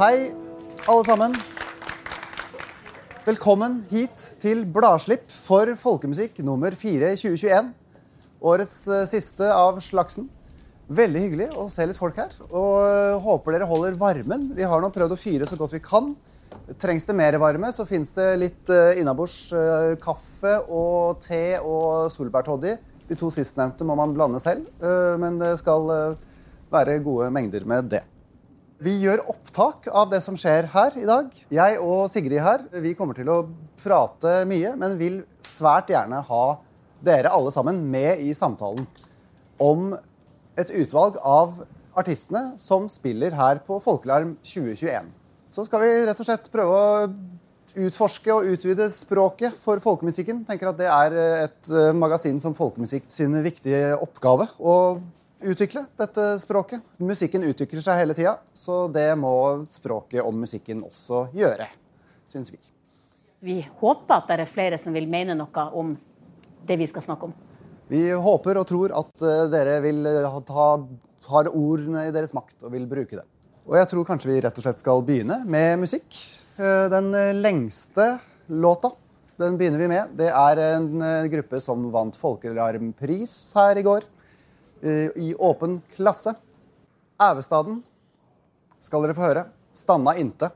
Hei, alle sammen. Velkommen hit til Bladslipp for folkemusikk nummer 4 2021. Årets eh, siste av slagsen. Veldig hyggelig å se litt folk her. Og eh, håper dere holder varmen. Vi har nå prøvd å fyre så godt vi kan. Trengs det mer varme, så fins det litt uh, innabords eh, kaffe og te og solbærtoddy. De to sistnevnte må man blande selv, eh, men det skal eh, være gode mengder med det. Vi gjør opptak av det som skjer her i dag. Jeg og Sigrid her vi kommer til å prate mye, men vil svært gjerne ha dere alle sammen med i samtalen om et utvalg av artistene som spiller her på Folkelarm 2021. Så skal vi rett og slett prøve å utforske og utvide språket for folkemusikken. Tenker at Det er et eh, magasin som Folkemusikk sin viktige oppgave å utvikle dette språket. Musikken utvikler seg hele tida, så det må språket om musikken også gjøre, syns vi. Vi håper at det er flere som vil mene noe om det vi skal snakke om. Vi håper og tror at eh, dere vil eh, ta, har ordene i deres makt og vil bruke det. Og jeg tror kanskje vi rett og slett skal begynne med musikk. Eh, Den lengste låta den begynner vi med. Det er en gruppe som vant Folkealarmpris her i går. I åpen klasse. Ævestaden skal dere få høre. Stanna inte.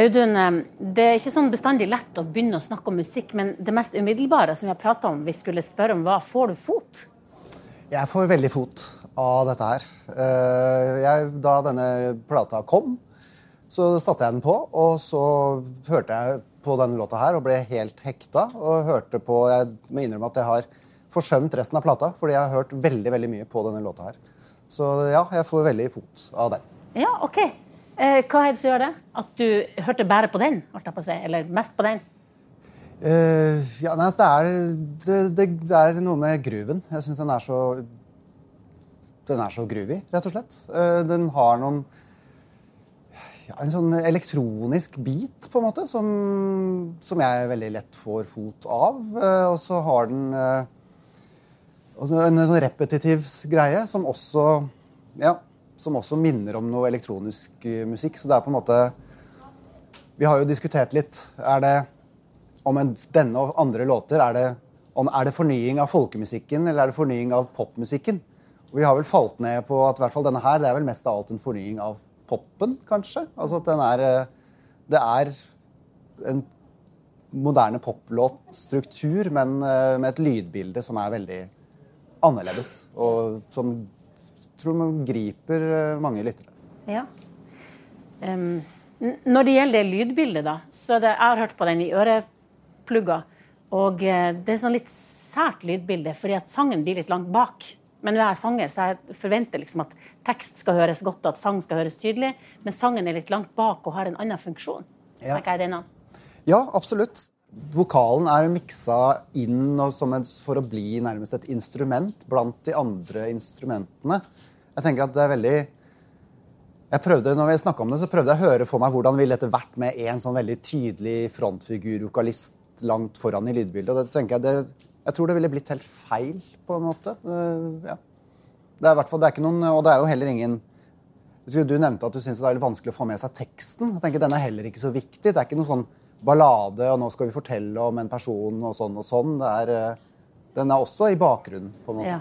Audun, det er ikke sånn bestandig lett å begynne å snakke om musikk, men det mest umiddelbare som vi har prata om, vi skulle spørre om, hva får du fot? Jeg får veldig fot av dette her. Eh, Jeg, da denne plata kom, så satte jeg den på, og så hørte jeg på denne låta her og ble helt hekta. Og hørte på Jeg må innrømme at jeg har forsømt resten av plata, fordi jeg har hørt veldig veldig mye på denne låta her. Så ja, jeg får veldig fot av den. Ja, OK. Eh, hva er det som gjør det? At du hørte bare på den? på seg, Eller mest på den? Eh, ja, nei, altså, det, er, det, det, det er noe med grooven. Jeg syns den er så Den er så groovy, rett og slett. Eh, den har noen ja, En sånn elektronisk bit, på en måte, som, som jeg veldig lett får fot av. Eh, og så har den eh, en, en sånn repetitiv greie som også ja, som også minner om noe elektronisk eh, musikk. Så det er på en måte Vi har jo diskutert litt. Er det om en, denne og andre låter er det, om, er det fornying av folkemusikken eller er det fornying av popmusikken? Og vi har vel falt ned på at hvert fall denne her, det er vel mest av alt en fornying av poppen, kanskje. Altså at den er eh, Det er en moderne poplåtstruktur, men eh, med et lydbilde som er veldig annerledes. Og som tror man griper eh, mange lyttere. Ja. Um, når det gjelder det lydbildet, da, så det, jeg har hørt på den i øreplugger. Og eh, det er sånn litt sært lydbilde, fordi at sangen blir litt langt bak. Men nå er jeg sanger, så jeg forventer liksom at tekst skal høres godt og at sang skal høres tydelig. Men sangen er litt langt bak og har en annen funksjon. Ja. jeg denne. Ja, absolutt. Vokalen er miksa inn et, for å bli nærmest et instrument blant de andre instrumentene. Jeg tenker at det er veldig jeg prøvde, når vi om det, så prøvde jeg å høre for meg hvordan ville dette vært med en sånn veldig tydelig frontfigur-vokalist langt foran i lydbildet. Og det tenker jeg, det, jeg tror det ville blitt helt feil, på en måte. Det, ja. det er hvert fall, ikke noen, Og det er jo heller ingen du nevnte at du syns det er litt vanskelig å få med seg teksten. Jeg tenker Den er heller ikke så viktig. Det er ikke noe sånn ballade og nå skal vi fortelle om en person og sånn og sånn. Er, eh, den er også i bakgrunnen, på en måte. Ja.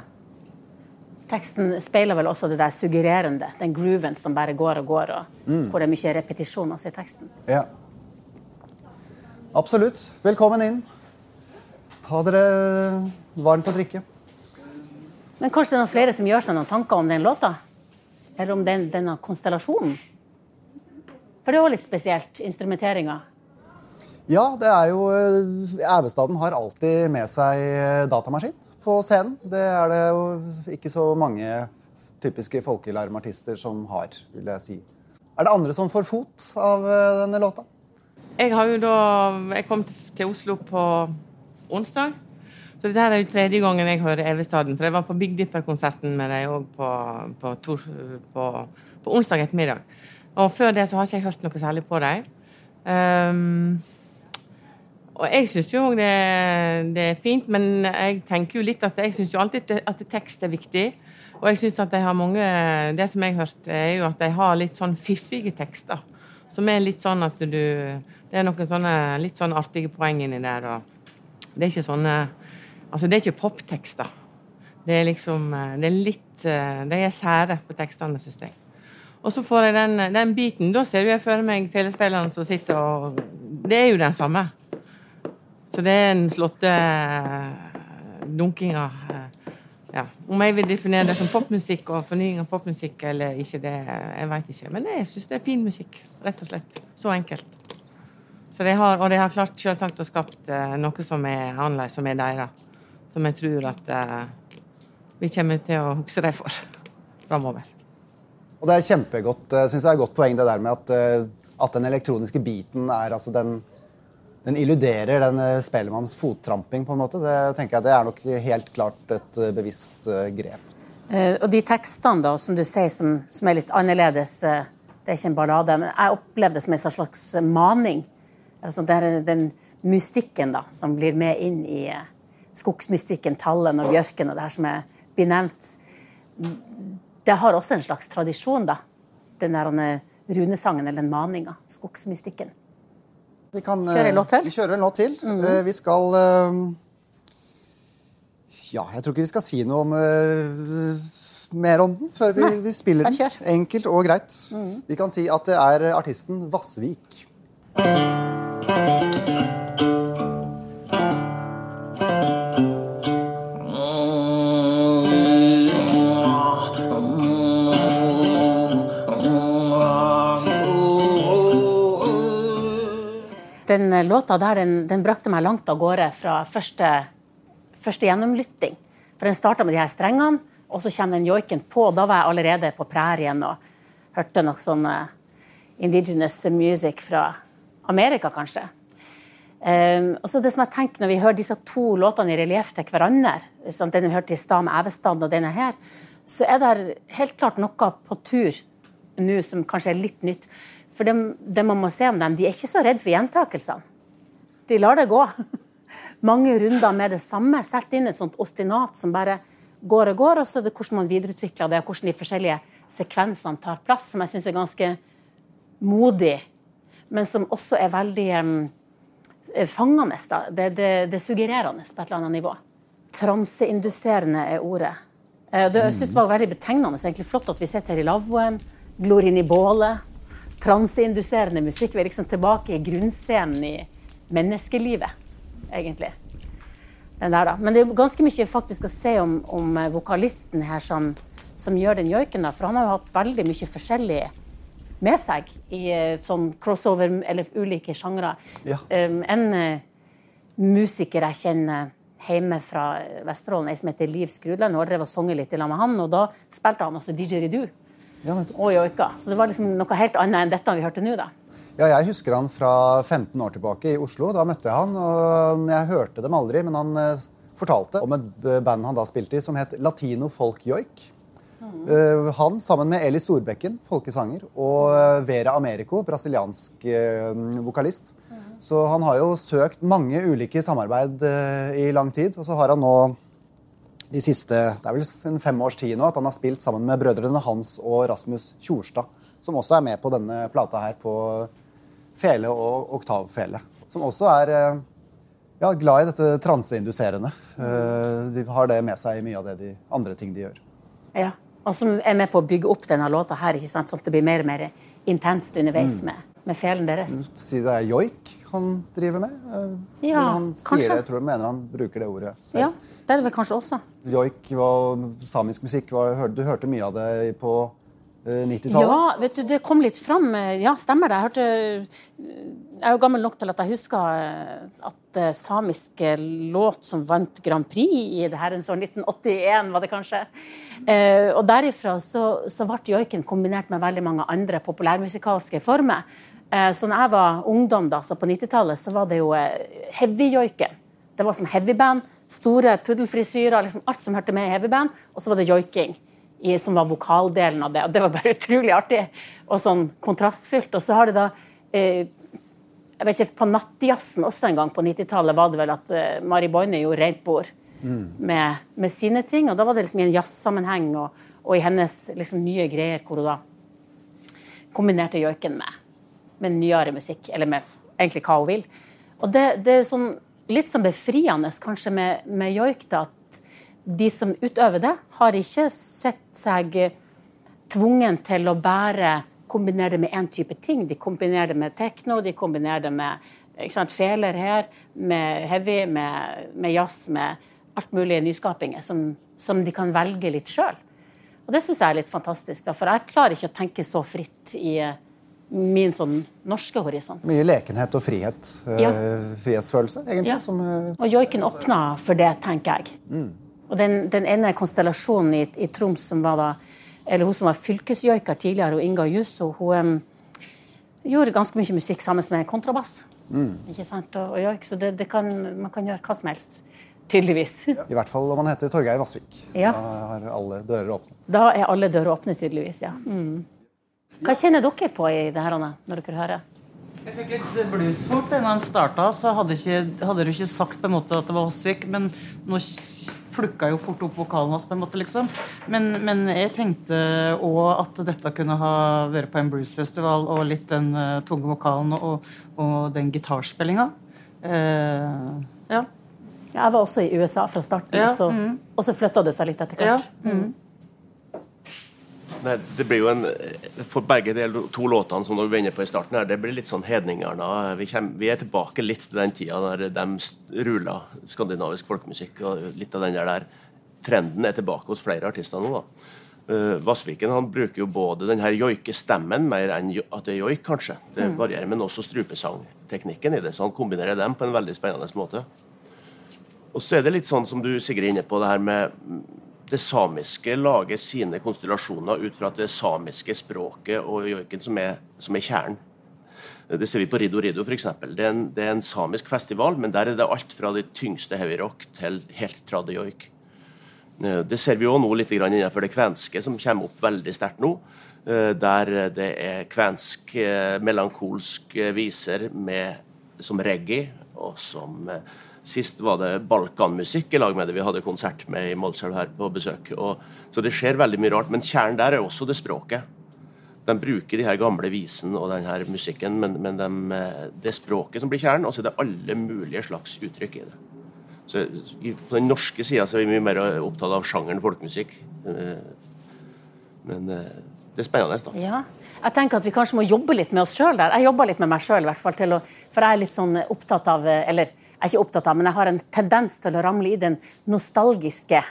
Teksten speiler vel også det der suggererende, den grooven som bare går og går, og hvor det er mye repetisjon også i teksten. Ja. Absolutt. Velkommen inn. Ta dere varmt å drikke. Men kanskje det er noen flere som gjør seg noen tanker om den låta? Eller om den, denne konstellasjonen? For det er jo litt spesielt, instrumenteringa. Ja, det er jo eh, Ævestaden har alltid med seg eh, datamaskin på scenen. Det er det jo ikke så mange typiske folkelarmartister som har, vil jeg si. Er det andre som får fot av eh, denne låta? Jeg har jo da Jeg kom til, Oslo på onsdag. Så dette er jo tredje gangen jeg hører Elvestaden. For jeg var på Big Dipper-konserten med dem òg på, på, på, på onsdag ettermiddag. Og før det så har ikke jeg hørt noe særlig på dem. Ehm, og jeg syns jo det, det er fint, men jeg tenker jo litt at jeg syns jo alltid at, tekst er viktig. Og jeg synes at de har mange Det som jeg har hørt, er jo at de har litt sånn fiffige tekster. Som er litt sånn at du Det er noen sånne litt sånn artige poeng inni der. Og det er ikke sånne Altså, det er ikke poptekster. Det er liksom Det er litt De er sære på tekstene, syns jeg. Og så får jeg den, den biten. Da ser du jeg for meg felespilleren som sitter og Det er jo den samme. Så det er en slåtte dunkinga ja. Om jeg vil definere det som popmusikk og fornying av popmusikk eller ikke, det jeg vet ikke. Men jeg syns det er fin musikk. Rett og slett. Så enkelt. Så de har, og de har klart selvsagt å skapt eh, noe som er annerledes, som er deres. Som jeg tror at eh, vi kommer til å huske dem for framover. Og det er kjempegodt, synes jeg er et godt poeng det der med at, eh, at den elektroniske biten er altså den, den illuderer den spellemanns fottramping, på en måte. Det tenker jeg det er nok helt klart et eh, bevisst eh, grep. Eh, og de tekstene da, som du sier, som, som er litt annerledes eh, Det er ikke en ballade, men jeg opplevde det som en slags maning. Altså, det er den mystikken da, som blir med inn i eh, skogsmystikken, tallen og bjørken og det her som er benevnt. Det har også en slags tradisjon, da. Den der eh, runesangen eller den maninga. Skogsmystikken. Vi kan, kjøre en låt til? Vi kjører en låt til. Eh, Vi skal eh, Ja, jeg tror ikke vi skal si noe om eh, mer om den før vi, vi spiller den. Enkelt og greit. Vi kan si at det er artisten Vassvik. Den eh, låta der, den, den brakte meg langt av gårde fra første, første gjennomlytting. For den starta med de her strengene, og så kommer den joiken på. Da var jeg allerede på prærien og hørte noe sånn eh, indigenous music fra Amerika, kanskje. Um, og så det som jeg tenker Når vi hører disse to låtene i relieff til hverandre, sånn, den vi hørte i stad med Evestad og denne her, så er det helt klart noe på tur nå som kanskje er litt nytt. For det, det man må se om dem, de er ikke så redd for gjentakelsene. De lar det gå. Mange runder med det samme. Sett inn et sånt ostinat som bare går og går, og så er det hvordan man videreutvikler det, og hvordan de forskjellige sekvensene tar plass, som jeg syns er ganske modig, men som også er veldig um, fangende. Da. Det, det, det er suggererende på et eller annet nivå. Transeinduserende er ordet. Eh, Det jeg synes det var veldig betegnende. egentlig Flott at vi sitter her i lavvoen, glor inn i bålet. Transeinduserende musikk. Vi er liksom tilbake i grunnscenen i menneskelivet, egentlig. Den der, da. Men det er ganske mye faktisk å se om, om eh, vokalisten her som, som gjør den joiken. da, For han har jo hatt veldig mye forskjellig med seg i eh, sånn crossover eller ulike sjangre. Ja. Um, en uh, musiker jeg kjenner hjemme fra Vesterålen, ei som heter Liv Skrudland, hun har drevet og sunget litt i lag med han, og da spilte han også didgeridoo Ja, og joika. Så det var liksom noe helt annet enn dette vi hørte nå, da. Ja, jeg husker han fra 15 år tilbake i Oslo. Da møtte jeg han, og jeg hørte dem aldri, men han eh, fortalte om et band han da spilte i som het Latino Folk Joik. Mm. han sammen med Eli Storbekken, folkesanger, og eh, Vera Americo, brasiliansk vokalist. vokalist. Så han har jo søkt mange ulike samarbeid eh, i lang tid, og så har han nå de siste det er vel sin fem års tid nå at han har spilt sammen med brødrene Hans og Rasmus Tjorstad, som også er med på denne plata her på fele og oktavfele. Som også er eh, ja, glad i dette transeinduserende. Eh, De har det med seg i mye av det de andre ting de gjør. Ja. Og som er med på å bygge opp denne låta her, ikke sant? sånn at det blir mer og mer intenst underveis med, med felen deres. Si det er joik han driver med? eh, Ja, han sier kanskje. det, jeg tror jeg mener han bruker det ordet selv. Ja, det er det vel kanskje også. Joik var samisk musikk. Var, du hørte mye av det på eh, 90-tallet. Ja, vet du, det kom litt fram. eh, Ja, stemmer det. Jeg hørte eh, Jeg er jo gammel nok til at jeg husker eh, at eh, samiske låt som vant Grand Prix i det herrens år 1981, var det kanskje. Eh, og derifra så, så ble joiken kombinert med veldig mange andre populærmusikalske former. Eh, så når jeg var ungdom, da, så på 90-tallet, så var det jo eh, heavy-joiken. Det var som heavyband. Store puddelfrisyrer, liksom alt som hørte med i heavyband. Og så var det joiking, som var vokaldelen av det. Og det var bare utrolig artig og sånn kontrastfylt. Og så har det da eh, jeg vet ikke, På nattjazzen også en gang på 90-tallet var det vel at Mari Boine gjorde rent bord med, med sine ting. Og da var det liksom i en jazzsammenheng og, og i hennes liksom nye greier hvor hun da kombinerte joiken med, med nyere musikk, eller med egentlig hva hun vil. Og det, det er sånn, litt sånn befriende kanskje med, med joik, da, at de som utøver det, har ikke sett seg tvungen til å bare kombinere det med én type ting. De kombinerer det med tekno, de kombinerer det med ikke sant, feler her, med heavy, med, med jazz, med alt mulig nyskapinger som, som de kan velge litt sjøl. Og det syns jeg er litt fantastisk, da, for jeg klarer ikke å tenke så fritt i min sånn norske horisont. Mye lekenhet og frihet. eh, Ja. Frihetsfølelse, egentlig. Ja. Som, uh... Og joiken åpna for det, tenker jeg. Og den, den ene konstellasjonen i, i Troms som var da eller hun som var fylkesjoiker tidligere, og Inga Juso, hun um, gjorde ganske mye musikk sammen med kontrabass. Ikke sant? Og, og joik, så det, det kan, man kan gjøre hva som helst. Tydeligvis. I hvert fall om man heter Torgeir Vassvik. Ja. Da har alle dører åpne. Da er alle dører åpne, tydeligvis. ja. Mm. Hva kjenner dere på i det her, Anne, når dere hører? Jeg fikk litt bluesfort da han starta, så hadde, ikke, hadde du ikke sagt på en måte at det var hosvik, men nå plukka jo fort opp vokalen hans, på en måte, liksom. Men, men jeg tenkte òg at dette kunne ha vært på en bluesfestival, og litt den uh, tunge vokalen og, og den gitarspillinga. Uh, ja. Jeg var også i USA fra starten, Ja, så, og så flytta det seg litt etter ja. hvert. Mm. Nei, det blir jo en, For begge de to låtene som du var på i starten, her, det blir litt sånn hedningarna. Vi, vi er tilbake litt til den tida der de rula skandinavisk folkemusikk. og Litt av den der, der trenden er tilbake hos flere artister nå. da. Uh, Vassviken han bruker jo både den her joikestemmen mer enn jo, at det er joik, kanskje. Det varierer, men også strupesangteknikken i det. Så han kombinerer dem på en veldig spennende måte. Og så er det litt sånn som du Sigrid er inne på, det her med det samiske lager sine konstellasjoner ut fra det samiske språket og joiken som som er kjernen. Det ser vi på Rido Rido, f.eks. Det, det er en samisk festival, men der er det alt fra det tyngste heavyrock til helt tradde joik. Eh, Det ser vi òg nå litt innenfor det kvenske, som kommer opp veldig sterkt nå. eh, Der det er kvensk, eh, melankolsk viser med, som reggae, og som Sist var det balkanmusikk i lag med det. Vi hadde konsert med i Målselv her på besøk. Og, så det skjer veldig mye rart. Men kjernen der er også det språket. De bruker de her gamle visene og den her musikken, men, men de, eh, det er språket som blir kjernen, og så er det alle mulige slags uttrykk i det. Så På den norske sida er vi mye mer opptatt av sjangeren folkemusikk. Eh, Men eh, det er spennende, da. Ja. Jeg tenker at vi kanskje må jobbe litt med oss sjøl der. Jeg jobber litt med meg sjøl, for jeg er litt sånn opptatt av Eller jeg er ikke opptatt av, men jeg har en tendens til å ramle i den nostalgiske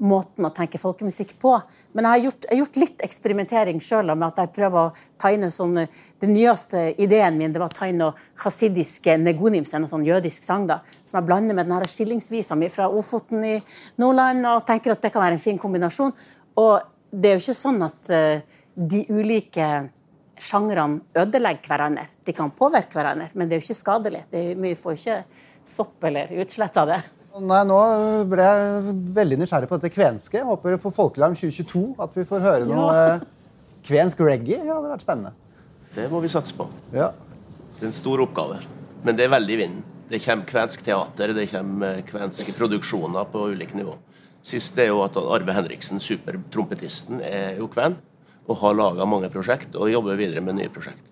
måten å tenke folkemusikk på. Men jeg har gjort, jeg har gjort litt eksperimentering sjøl med at jeg prøver å tegne sånn Den nyeste ideen min det var å tegne hasidiske negunim, er en sånn jødisk sang, da, som jeg blander med den skillingsvisa mi fra Ofoten i Nordland, og tenker at det kan være en fin kombinasjon. Og det er jo ikke sånn at eh, de ulike sjangrene ødelegger hverandre. De kan påvirke hverandre, men det er jo ikke skadelig. Er, vi får ikke sopp eller utslett av det. Nei, Nå ble jeg veldig nysgjerrig på dette kvenske. Håper på Folkelarm 2022 at vi får høre noe ja. kvensk reggae. Ja, det hadde vært spennende. Det må vi satse på. Ja. Det er en stor oppgave. Men det er veldig i vinden. Det kommer kvensk teater, det kommer eh, kvenske produksjoner på ulike nivå. Sist er jo at Arve Henriksen, supertrompetisten, er jo kven og har laga mange prosjekt og jobber videre med nye prosjekt.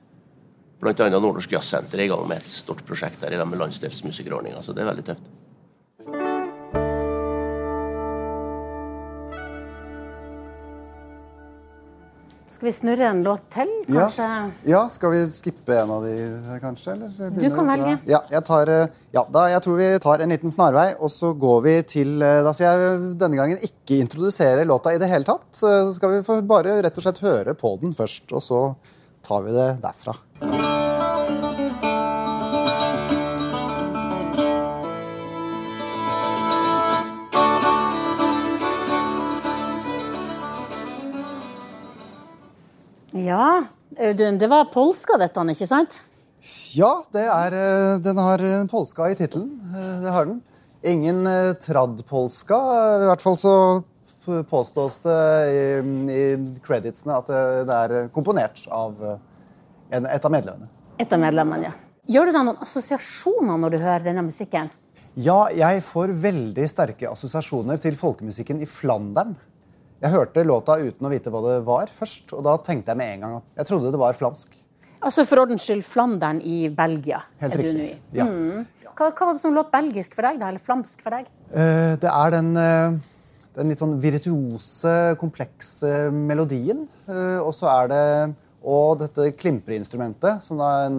Annet Nordnorsk Jazzsenter er i gang med et stort prosjekt der i med landsdelsmusikerordninga, så det er veldig tøft. Skal vi snurre en låt til, kanskje? ja, skal vi skippe en av de, kanskje? Eller Du kan velge. Ja, jeg, tar, eh, ja da, jeg tror vi tar en liten snarvei, og så går vi til eh, Da får jeg denne gangen ikke introdusere låta i det hele tatt. Så skal vi bare rett og slett høre på den først, og så tar vi det derfra. Ja, Audun, det var polska dette, ikke sant? Ja, det er, eh, den har eh, polska i tittelen. Eh, Det har den. Ingen eh, tradd-polska. I hvert fall så påstås det i, i creditsene at det, er eh, komponert av eh, en, et av medlemmene. Et av medlemmene, ja. Gjør du da noen assosiasjoner når du hører denne musikken? Ja, jeg får veldig sterke assosiasjoner til folkemusikken i Flandern. Jeg hørte låta uten å vite hva det var først, og da tenkte jeg med en gang at jeg trodde det var flamsk. Altså For ordens skyld, Flandern i Belgia. Helt er riktig. Ja. Mm. Hva, hva var det som låt belgisk for deg, da? Eller flamsk for deg? Uh, Det er den, uh, den litt sånn virtuose, komplekse melodien. Uh, Og så er det Og dette klimpreinstrumentet, som da en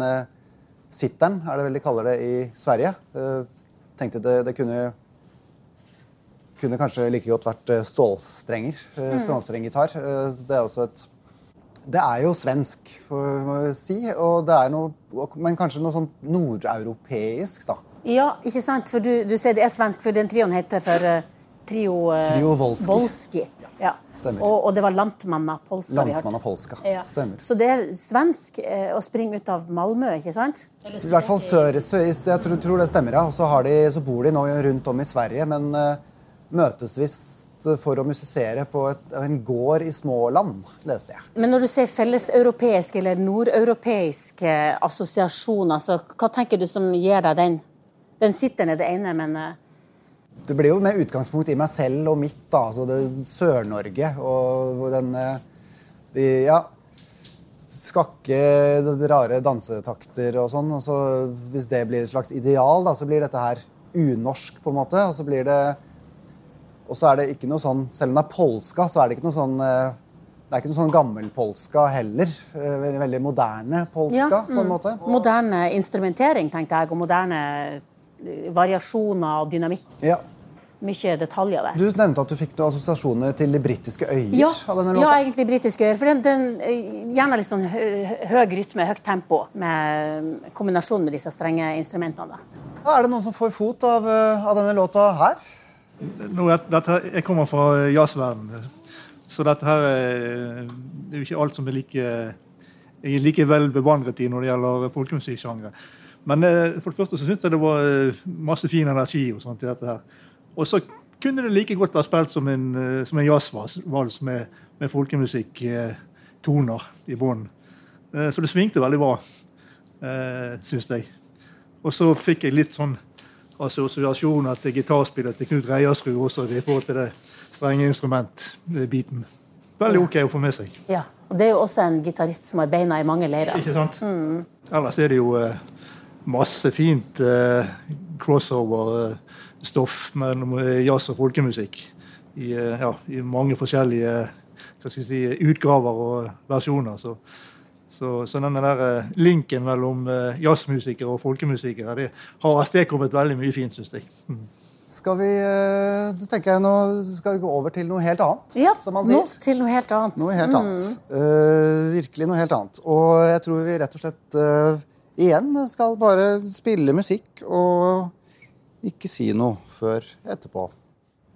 sitteren, er det vel de kaller det i Sverige. Tenkte det, det kunne kunne kanskje like godt vært eh, stålstrenger. eh, Strålstrenggitar. Eh, Det er også et Det er jo svensk, får man si, og det er noe, men kanskje noe sånn nordeuropeisk, da. Ja, ikke sant? For du, du sier det er svensk, for den trioen heter for Trio, Trio Volski. Volski. Ja. Stemmer. Og, og det var Lantmanna Polska Lantmanna polska. Ja. Stemmer. Så det er svensk eh, å springe ut av Malmö, ikke sant? I hvert fall sør, sør Jeg tror, tror det stemmer, ja. Og så, de, så bor de nå rundt om i Sverige, men eh, møtes visst for å musisere på et, en gård i Småland, leste jeg. Men når du sier felleseuropeiske eller nordeuropeiske assosiasjoner, assosiasjon, altså, hva tenker du som gir deg den? Den sitter ned det ene, men eh, Det blir jo med utgangspunkt i meg selv og mitt, da. Altså det Sør-Norge og den eh, De, ja Skakke, rare dansetakter og sånn. Og så hvis det blir et slags ideal, da, så blir dette her unorsk, på en måte. Og så blir det Og så er det ikke noe sånn Selv om det er polska, så er det ikke noe sånn eh, det er ikke noe sånn gammelpolska heller. Eh, Veldig, veldig moderne polska, Ja, på en måte. moderne instrumentering, tenkte jeg, og moderne eh, variasjoner og dynamikk. Ja. Mye detaljer der. Du nevnte at du fikk noen assosiasjoner til de britiske øyer Ja, av denne låta. ja, egentlig britiske øyer. For den, den gjerne litt sånn høy rytme, høyt tempo, med kombinasjon med disse strenge instrumentene. da. Er det noen som får fot av, av denne låta her? Nå, dette, jeg kommer fra jazzverdenen, så dette her er, det er jo ikke alt som er like jeg er like vel bevandret i når det gjelder folkemusikksjangre. Men eh, for det første så syntes jeg det var eh, masse fin energi og sånt i dette her. Og så kunne det like godt vært spilt som en, eh, en jazzvals med, med folkemusikktoner i bånn. Eh, Så det svingte veldig bra, eh, syns jeg. Og så fikk jeg litt sånn assosiasjoner til gitarspillet til Knut Reiersrud også i forhold til det strenge instrumentbiten. Veldig OK å få med seg. Ja, og Det er jo også en gitarist som har beina i mange leirer. Ikke sant? Ellers er det jo eh, masse fint eh, crossover-stoff mellom eh, jazz og folkemusikk. I, ja, i mange forskjellige si, utgaver og versjoner. Så, så, så denne der eh, linken mellom eh, jazzmusikere og folkemusikere det har avstedkommet veldig mye fint, syns jeg. Mm. Skal vi, eh, tenker jeg nå skal vi gå over til noe helt annet, Ja, som man nå sier. til noe helt annet. Noe helt annet. Eh, virkelig noe helt annet. Og jeg tror vi rett og slett uh, igjen skal bare spille musikk og ikke si noe før etterpå.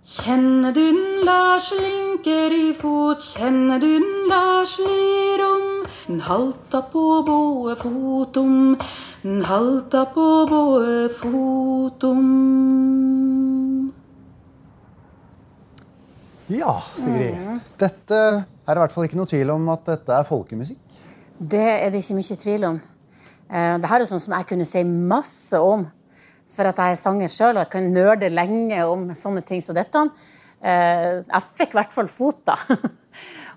Kjenner du den Lars linker i fot, kjenner du den Lars lir om? Den halta på båe fotom, halta på båe fotom. Ja, Sigrid. Dette er i hvert fall ikke noe tvil om at dette er folkemusikk. Det er det ikke mye tvil om. Det her er sånn som jeg kunne si masse om. For at jeg er sanger sjøl og jeg kan nerde lenge om sånne ting som dette. Eh, Jeg fikk i hvert fall fot, da.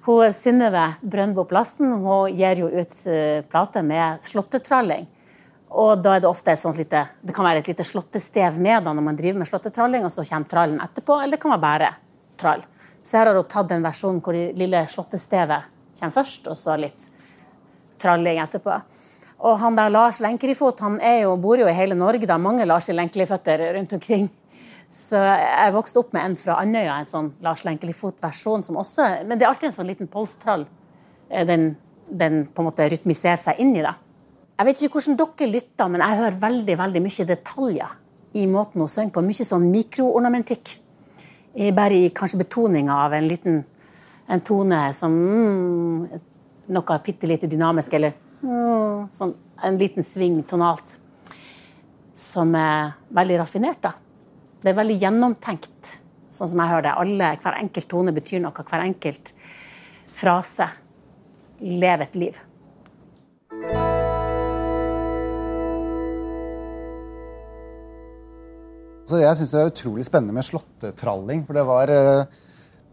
Hun Synnøve Brøndbo Plassen hun gir jo ut eh, plate med slåttetralling. Og da er det ofte et sånt lite, det kan være et lite slåttestev med da når man driver med slåttetralling, og så kommer trallen etterpå, eller det kan være bare trall. Så her har hun tatt en versjon hvor det lille slåttestevet kommer først, og så litt tralling etterpå. Og han der Lars Lenkerifot han jo, bor jo i hele Norge. Er mange Lars Lenkeriføtter rundt omkring. Så jeg vokste opp med en fra Andøya, en sånn Lars Lenkelifot-versjon som også Men det er alltid en sånn liten polstrall eh, den, den på en måte rytmiserer seg inn i. det. Jeg vet ikke hvordan dere lytter, men jeg hører veldig veldig mye detaljer i måten hun synger på. Mye sånn mikroornamentikk. Bare i kanskje betoninga av en liten en tone som mm, Noe bitte lite dynamisk, eller mm, sånn, en liten sving tonalt. Som er veldig raffinert, da. Det er veldig gjennomtenkt, sånn som jeg hører det. Alle, hver enkelt tone betyr noe. Hver enkelt frase lever et liv. Så jeg syns det er utrolig spennende med slåttetralling. For det var eh,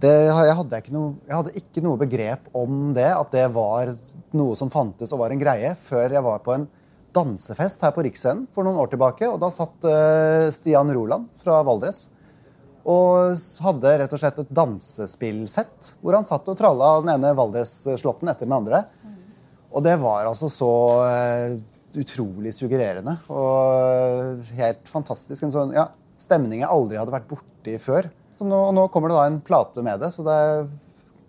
det, jeg, hadde ikke noe, jeg hadde ikke noe begrep om det, at det var noe som fantes og var en greie, før jeg var på en dansefest her på Riksscenen for noen år tilbake. og Da satt uh, Stian Roland fra Valdres og hadde rett og slett et dansespillsett hvor han satt og tralla den ene Valdres-slåtten etter den andre. Og det var altså så uh, utrolig suggererende og helt fantastisk. En sånn ja, stemning jeg aldri hadde vært borti før. Nå, nå kommer det da en plate med det, så det er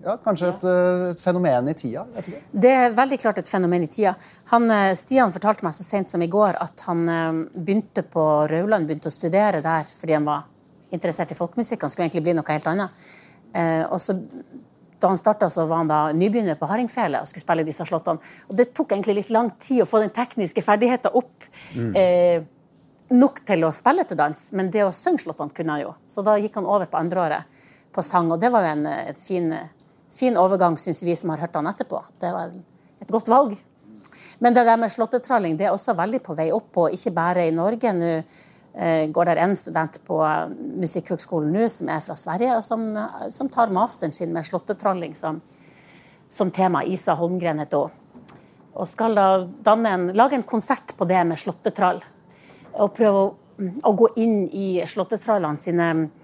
ja, kanskje et, eh, et, fenomen i tida? Det er veldig klart et fenomen i tida. Han, eh, Stian fortalte meg så sent som i går at han eh, begynte på Rauland, begynte å studere der fordi han var interessert i folkemusikk. Han skulle egentlig bli noe helt annet. og så da han starta, var han da nybegynner på hardingfele og skulle spille disse slåttene. Og det tok egentlig litt lang tid å få den tekniske ferdigheten opp. Mm. Eh, nok til å spille til dans, men det å synge slåttene kunne han jo. Så da gikk han over på andreåret på sang, og det var jo en, en fin, fin, overgang, syns vi som har hørt han etterpå. Det var et godt valg. Men det der med slåttetralling det er også veldig på vei opp, og ikke bare i Norge. Nå eh, går det en student på Musikkhøgskolen nå som er fra Sverige, og som, som tar masteren sin med slåttetralling som, som tema. Isa Holmgren heter hun. Og skal da en, lage en konsert på det med slåttetrall og prøve å, å gå inn i slåttetrallene sine eh,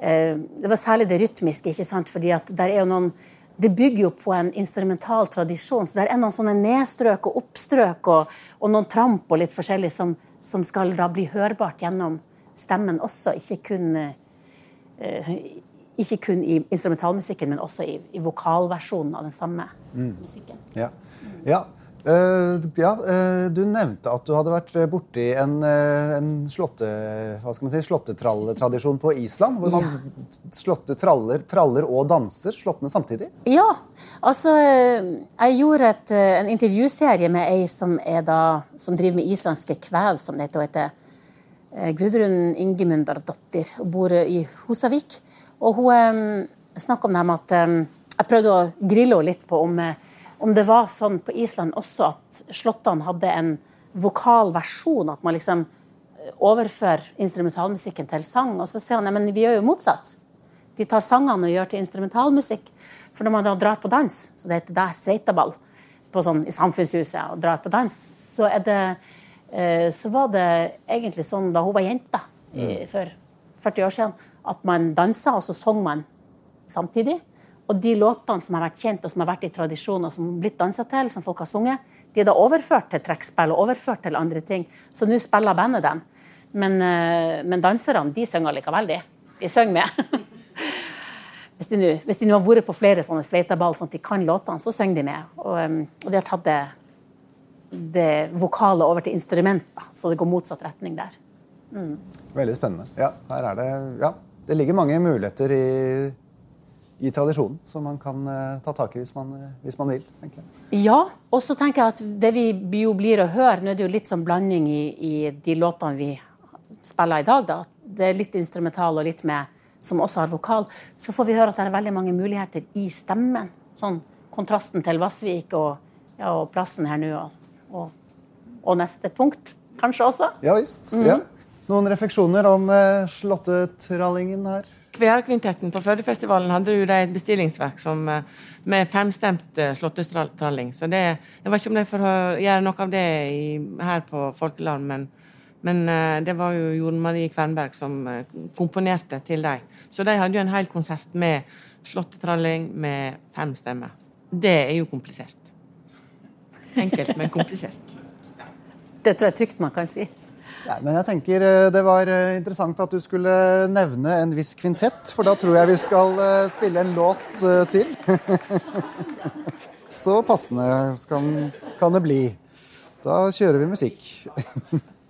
Det var særlig det rytmiske, ikke sant? fordi at der er jo noen det bygger jo på en instrumental tradisjon. Så det er noen sånne nedstrøk og oppstrøk og, og noen tramp og litt forskjellig som, som, skal da bli hørbart gjennom stemmen også. Ikke kun, uh, ikke kun i instrumentalmusikken, men også i, i vokalversjonen av den samme mm. musikken. Ja. ja. Uh, ja, uh, Du nevnte at du hadde vært borti en, uh, en slåtte, hva skal man si, slåttetralletradisjon på Island. Hvor man ja. slåtte traller, traller, og danser slåttene samtidig. Ja. Altså Jeg gjorde et, en intervjuserie med ei som, da, som, driver med islandske kvel, som det heter. Hun heter Gudrun Ingemundardottir og bor i Husavik. Og hun um, snakka om det her med at um, Jeg prøvde å grille henne litt på om om det var sånn på Island også at slåttene hadde en vokal versjon. At man liksom eh, overfører instrumentalmusikken til sang. Og så sier han men vi gjør jo motsatt. De tar sangene og gjør til instrumentalmusikk. For når man da drar på dans, så det heter der sveitaball på sånn, i Samfunnshuset og drar på dans, så, er det, eh, så var det egentlig sånn da hun var jente mm. for 40 år siden, at man dansa, og så sang man samtidig. Og de låtene som har vært kjent og som har vært i tradisjon og som har blitt dansa til, som folk har sunget, de er da overført til trekkspill og overført til andre ting. Så nå spiller bandet dem. Men, eh, men danserne de synger likevel, de. De synger med. hvis, de nå har vært på flere sånne sveiteball, sånn at de kan låtene, så synger de med. Og, og de har tatt det, det vokale over til instrument, så det går motsatt retning der. Mm. Veldig spennende. Ja, her er det, ja, det ligger mange muligheter i i tradisjonen som man kan uh, ta tak i hvis man, uh, hvis man vil. tenker jeg. Ja, og så tenker jeg at det vi jo blir å høre Nå er det jo litt sånn blanding i, i, de låtene vi spiller i dag. da. Det er litt instrumental og litt med som også har vokal. Så får vi høre at det er veldig mange muligheter i stemmen. Sånn kontrasten til Vassvik og, ja, og plassen her nå, og, og, og, neste punkt kanskje også. Ja visst. Mm -hmm. ja. Noen refleksjoner om uh, slåttetrallingen her? Kvelerkvintetten på Førdefestivalen hadde jo et bestillingsverk som, eh, med femstemt slåttestralling. Så det, jeg vet ikke om de får gjøre noe av det i, her på Folkeland, men, men eh, det var jo Jorunn Marie Kvernberg som komponerte til dem. Så de hadde jo en hel konsert med slåttetralling med fem stemmer. Det er jo komplisert. Enkelt, men komplisert. Det tror jeg trygt man kan si. Ja, men jeg tenker eh, Det var eh, interessant at du skulle nevne en viss kvintett, for da tror jeg vi skal eh, spille en låt til. Så passende kan, kan det bli. Da kjører vi musikk.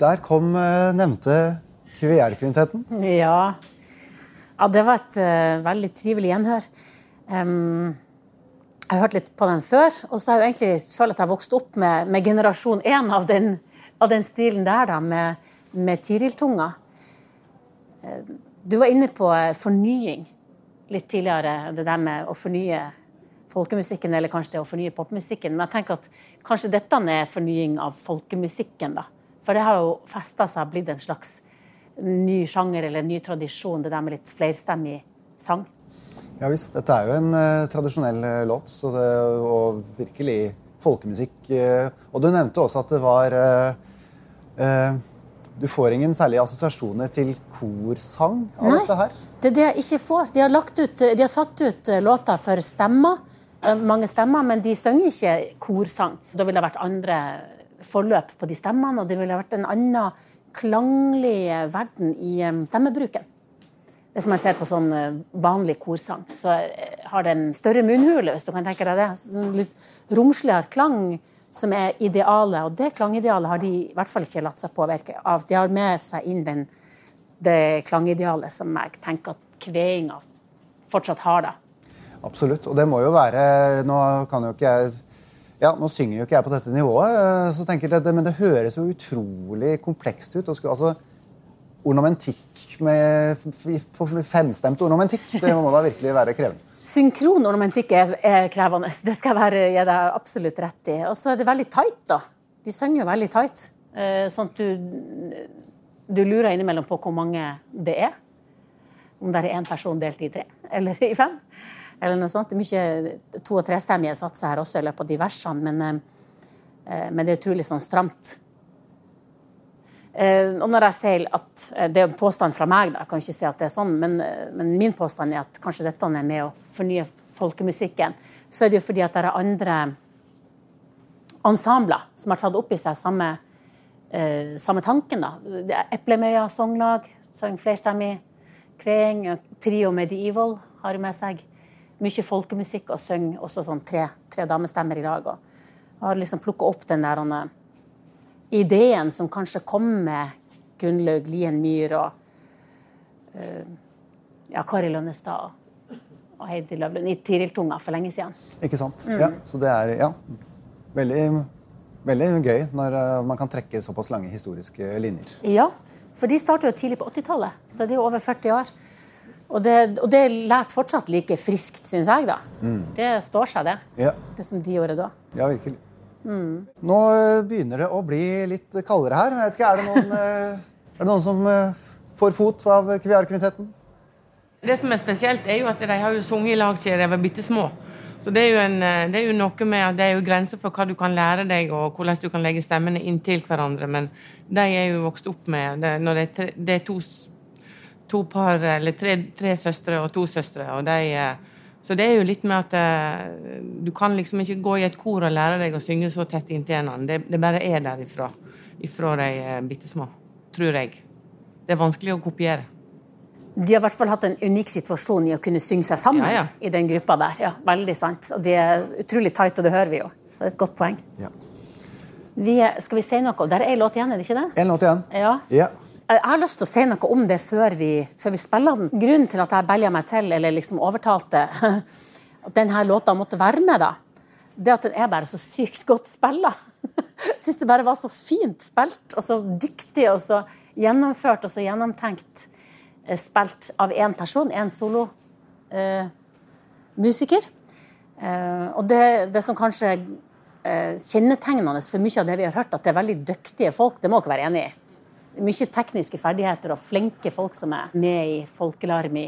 Der kom eh, nevnte Kveerkvintetten. Ja. ja, det var et uh, veldig trivelig gjenhør. Um, jeg har hørt litt på den før, og så har jeg egentlig følt at jeg har vokst opp med, med generasjon én av av den stilen der, da, med, med Tiril-tunga. Eh, Du var inne på fornying litt tidligere, det der med å fornye folkemusikken, eller kanskje det å fornye popmusikken. Men jeg tenker at kanskje dette er fornying av folkemusikken, da. For det har jo festa seg blitt en slags ny sjanger eller en ny tradisjon, det der med litt flerstemmig sang. Ja visst. Dette er jo en uh, tradisjonell uh, låt, så det, og virkelig folkemusikk. Uh, og du nevnte også at det var Du får ingen særlige assosiasjoner til korsang av Nei. dette her? Det er det jeg ikke får. De har, lagt ut, de har satt ut låter for stemmer, mange stemmer, men de synger ikke korsang. Da ville det vært andre forløp på de stemmene, og det ville vært en annen klanglig verden i stemmebruken. Hvis man ser på sånn eh, vanlig korsang, så eh, har det en større munnhule, hvis du kan tenke deg det. Sånn litt romsligere klang som er idealet, og det klangidealet har de i hvert fall ikke latt seg påvirke av. De har med seg inn den, det klangidealet som jeg tenker at kveinga fortsatt har. da. Absolutt. Og det må jo være Nå kan jo ikke jeg ja, Nå synger jo ikke jeg på dette nivået, eh, så tenker jeg men det høres jo utrolig komplekst ut. skulle- altså, ornamentikk med femstemt ornamentikk, det må da virkelig være krevende. Synkron ornamentikk er, er krevende. Det skal jeg gi deg absolutt rett i. Og så er det veldig tight, da. De synger jo veldig tight. Eh, sånn at du, du lurer innimellom på hvor mange det er. Om det er én person delt i tre eller i fem. Eller noe sånt. Det er mye to- og trestemmige satser her også i løpet av de versene, men, eh, men det er utrolig sånn stramt. Eh, og når jeg sier at eh, Det er en påstand fra meg, da, jeg kan ikke si at det er sånn, men, eh, men min påstand er at kanskje dette er med å fornye folkemusikken. Så er det jo fordi at det er andre ensembler som har tatt opp i seg samme, eh, samme tanken. da. Eplemøya sanglag, sang flerstemmig. Kveing, Trio Medieval har jo med seg mye folkemusikk og synger også sånn tre, tre damestemmer i dag. Og har liksom plukka opp den der han, ideen som kanskje kom med Gunnlaug Lien Myhr og uh, ja, Kari Lønnestad og, Heidi Løvlund i Tiril-tunga for lenge siden. Ikke sant? Mm. Ja, så det er ja, veldig, veldig gøy når eh, man kan trekke såpass lange historiske linjer. Ja, for de startet jo tidlig på 80-tallet, så det er jo over 40 år. Og det, og det leter fortsatt like friskt, syns jeg. da. Det står seg, det. Ja, Det som de gjorde da. ja virkelig. Nå eh, begynner det å bli litt kaldere her. Jeg vet ikke, Er det noen, eh, er det noen som eh, får fot av Kviarkvintetten? Det som er spesielt, er jo at de har jo sunget i lag siden de var bitte små. Så det er, jo en, det er jo noe med at det er jo grenser for hva du kan lære deg, og hvordan du kan legge stemmene inntil hverandre. Men de er jo vokst opp med det, Når det er, tre, det er to, to par, eller tre, tre søstre og to søstre, og de eh, Så det er jo litt med at eh, du kan liksom ikke gå i et kor og lære deg å synge så tett inntil hverandre. Det, det bare er derifra. Ifra de er bitte små. Tror jeg. Det er vanskelig å kopiere. De har i hvert fall hatt en unik situasjon i å kunne synge seg sammen Ja, ja. i den gruppa der. Ja, veldig sant. Og de er utrolig tight, og det hører vi jo. Det er et godt poeng. Ja. Vi, skal vi si noe? Der er ei låt igjen, er det ikke det? En låt igjen. Ja. Ja. Jeg har lyst til å si noe om det før vi, før vi spiller den. Grunnen til at jeg belja meg til, eller liksom overtalte at denne låta måtte være med, da, det at den er bare så sykt godt spilla. Syns det bare var så fint spilt, og så dyktig, og så gjennomført og så gjennomtenkt eh, spilt av én person, én solo. Eh. Eh, og det, det som kanskje eh, kjennetegnende for mye av det vi har hørt, at det er veldig dyktige folk, det må dere være enig i. Mye tekniske ferdigheter og flinke folk som er med i Folkelarm i,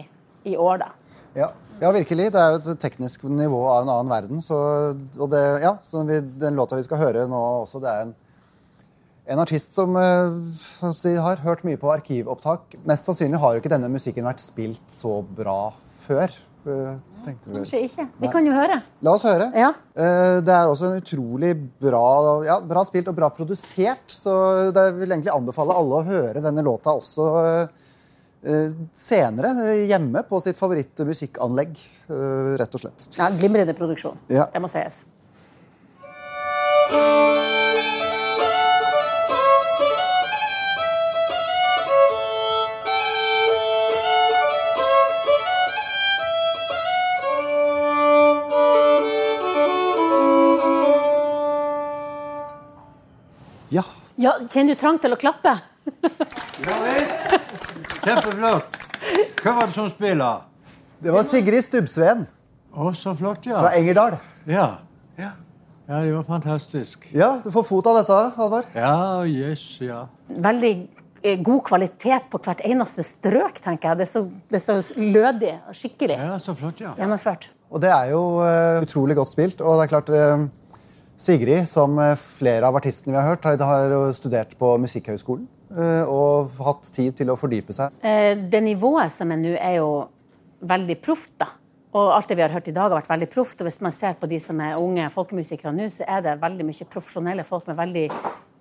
år, da. Ja. ja, virkelig. Det er jo et teknisk nivå av en annen verden. Så, og det, ja, så vi, den låta vi skal høre nå også, det er en, en artist som eh, har hørt mye på arkivopptak. Mest sannsynlig har jo ikke denne musikken vært spilt så bra før. eh, tenkte vi. Kanskje ikke. Vi kan jo høre. La oss høre. Ja. Eh, Det er også en utrolig bra, ja, bra spilt og bra produsert. Så jeg vil egentlig anbefale alle å høre denne låta også eh, eh, senere hjemme på sitt favorittmusikkanlegg. Rett og slett. Ja, Glimrende produksjon. Ja. Det må sies. Ja. Kjenner du trang til å klappe? Ja visst. Kjempeflott. Hva var det som spilte? Det var Sigrid Stubbsveen Å, så flott, ja. fra Engerdal. Ja. Ja. ja, det var fantastisk. ja, du får fot av dette, Halvard. Ja, yes, ja. Veldig eh, god kvalitet på hvert eneste strøk, tenker jeg. Det er så, det er så lødig og skikkelig Ja, så flott, ja. gjennomført. Og det er jo eh, utrolig godt spilt. Og det er klart eh, Sigrid, som eh, flere av artistene vi har hørt, har, studert på Musikkhøgskolen. eh, og hatt tid til å fordype seg. Eh, Det nivået som er nå, er jo veldig proft, da. Og alt det vi har hørt i dag, har vært veldig proft. Og hvis man ser på de som er unge folkemusikere nå, så er det veldig mye profesjonelle folk med veldig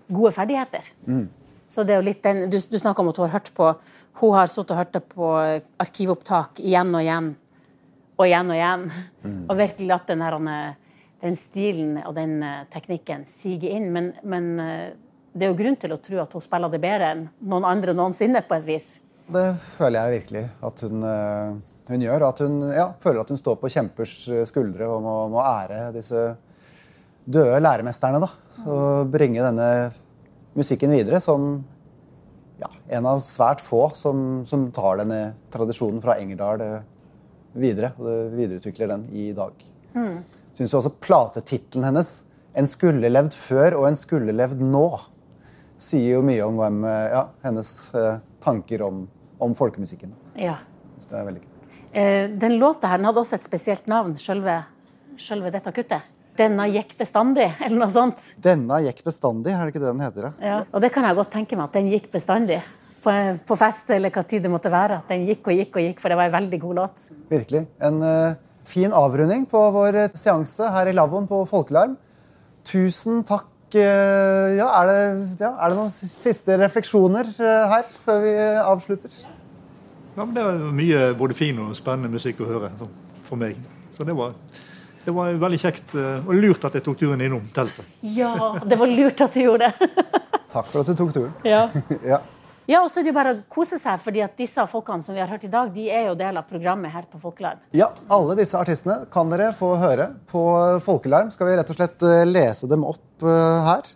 gode ferdigheter. Så det er jo litt den, Du, du snakker om at hun har hørt på Hun har sittet og hørt det på arkivopptak igjen og igjen og igjen og igjen. Og virkelig latt den, her, den stilen og den eh, teknikken siger inn. Men, men eh, det er jo grunn til å tro at hun spiller det bedre enn noen andre noensinne, på et vis. Det føler jeg virkelig at hun, eh, hun gjør. At hun ja, føler at hun står på kjempers skuldre og må, må ære disse døde læremesterne. da, Og bringe denne musikken videre som ja, en av svært få som, som tar denne tradisjonen fra Engerdal videre. Og videreutvikler den i dag. Mm. Syns jo også platetittelen hennes, 'En skulle levd før og en skulle levd nå', sier jo mye om hvem, eh, ja, hennes eh, tanker om, om folkemusikken. Ja. Så det er veldig kult. Eh, den låta her den hadde også et spesielt navn, selve, sjølve dette kuttet. 'Denna gikk bestandig', eller noe sånt. 'Denna gikk bestandig, er det ikke det den heter? da? Ja. Og det kan jeg godt tenke meg, at den gikk bestandig. På, på fest eller hva tid det måtte være. At den gikk og gikk og gikk, for det var en veldig god låt. Virkelig. En eh, fin avrunding på vår eh, seanse her i lavvoen på Folkelarm. Tusen takk. eh, ja, er, det, ja, er det noen siste refleksjoner eh, her før vi avslutter? Ja, men det var mye både fin og spennende musikk å høre sånn, for meg. Så det var, det var veldig kjekt og lurt at jeg tok turen innom teltet. Ja, det var lurt at du gjorde det. Takk for at du tok turen. Ja. ja. Ja, og så er det jo bare å kose seg, fordi at disse folkene som vi har hørt i dag, de er jo del av programmet her på Folkelarm. Ja, alle disse artistene kan dere få høre på Folkelarm. Skal vi rett og slett eh, lese dem opp eh, her.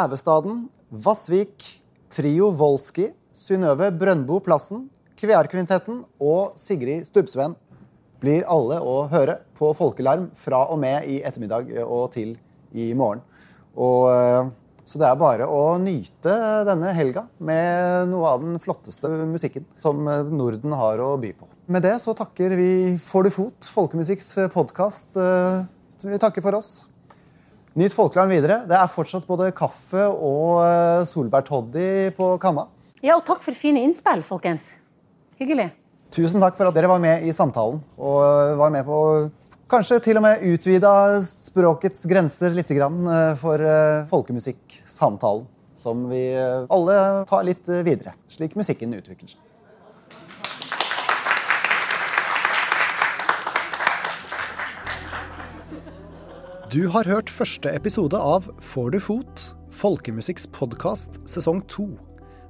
Ævestaden, Vassvik, Trio Volski, Synnøve Brøndbo Plassen, Kvearkvintetten og Sigrid Stubbsveen blir alle å høre på Folkelarm fra og med i ettermiddag eh, og til i morgen. Og, så det er bare å nyte denne helga med noe av den flotteste musikken som eh, Norden har å by på. Med det så takker vi Får du fot, Folkemusikks podkast. Vi takker for oss. Nyt folkeland videre. Det er fortsatt både kaffe og eh, solbærtoddy på kanna. Ja, og takk for fine innspill, folkens. Hyggelig. Tusen takk for at dere var med i samtalen. Og eh, var med på kanskje til og med utvida språkets grenser litt eh, for eh, folkemusikksamtalen. Som vi eh, alle tar litt videre, slik musikken utvikler seg. Du har hørt første episode av Får du fot? Folkemusikks podkast sesong to.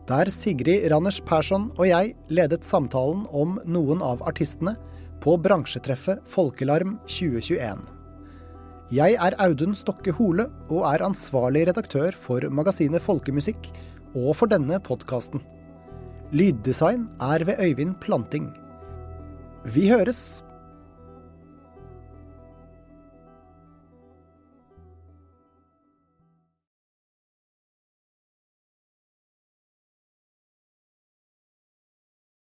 Der Sigrid Randers Persson og jeg ledet samtalen om noen av artistene på bransjetreffet Folkelarm 2021. Jeg er Audun Stokke Hole og er ansvarlig redaktør for magasinet Folkemusikk og for denne podkasten. Lyddesign er ved Øyvind Planting. Vi høres!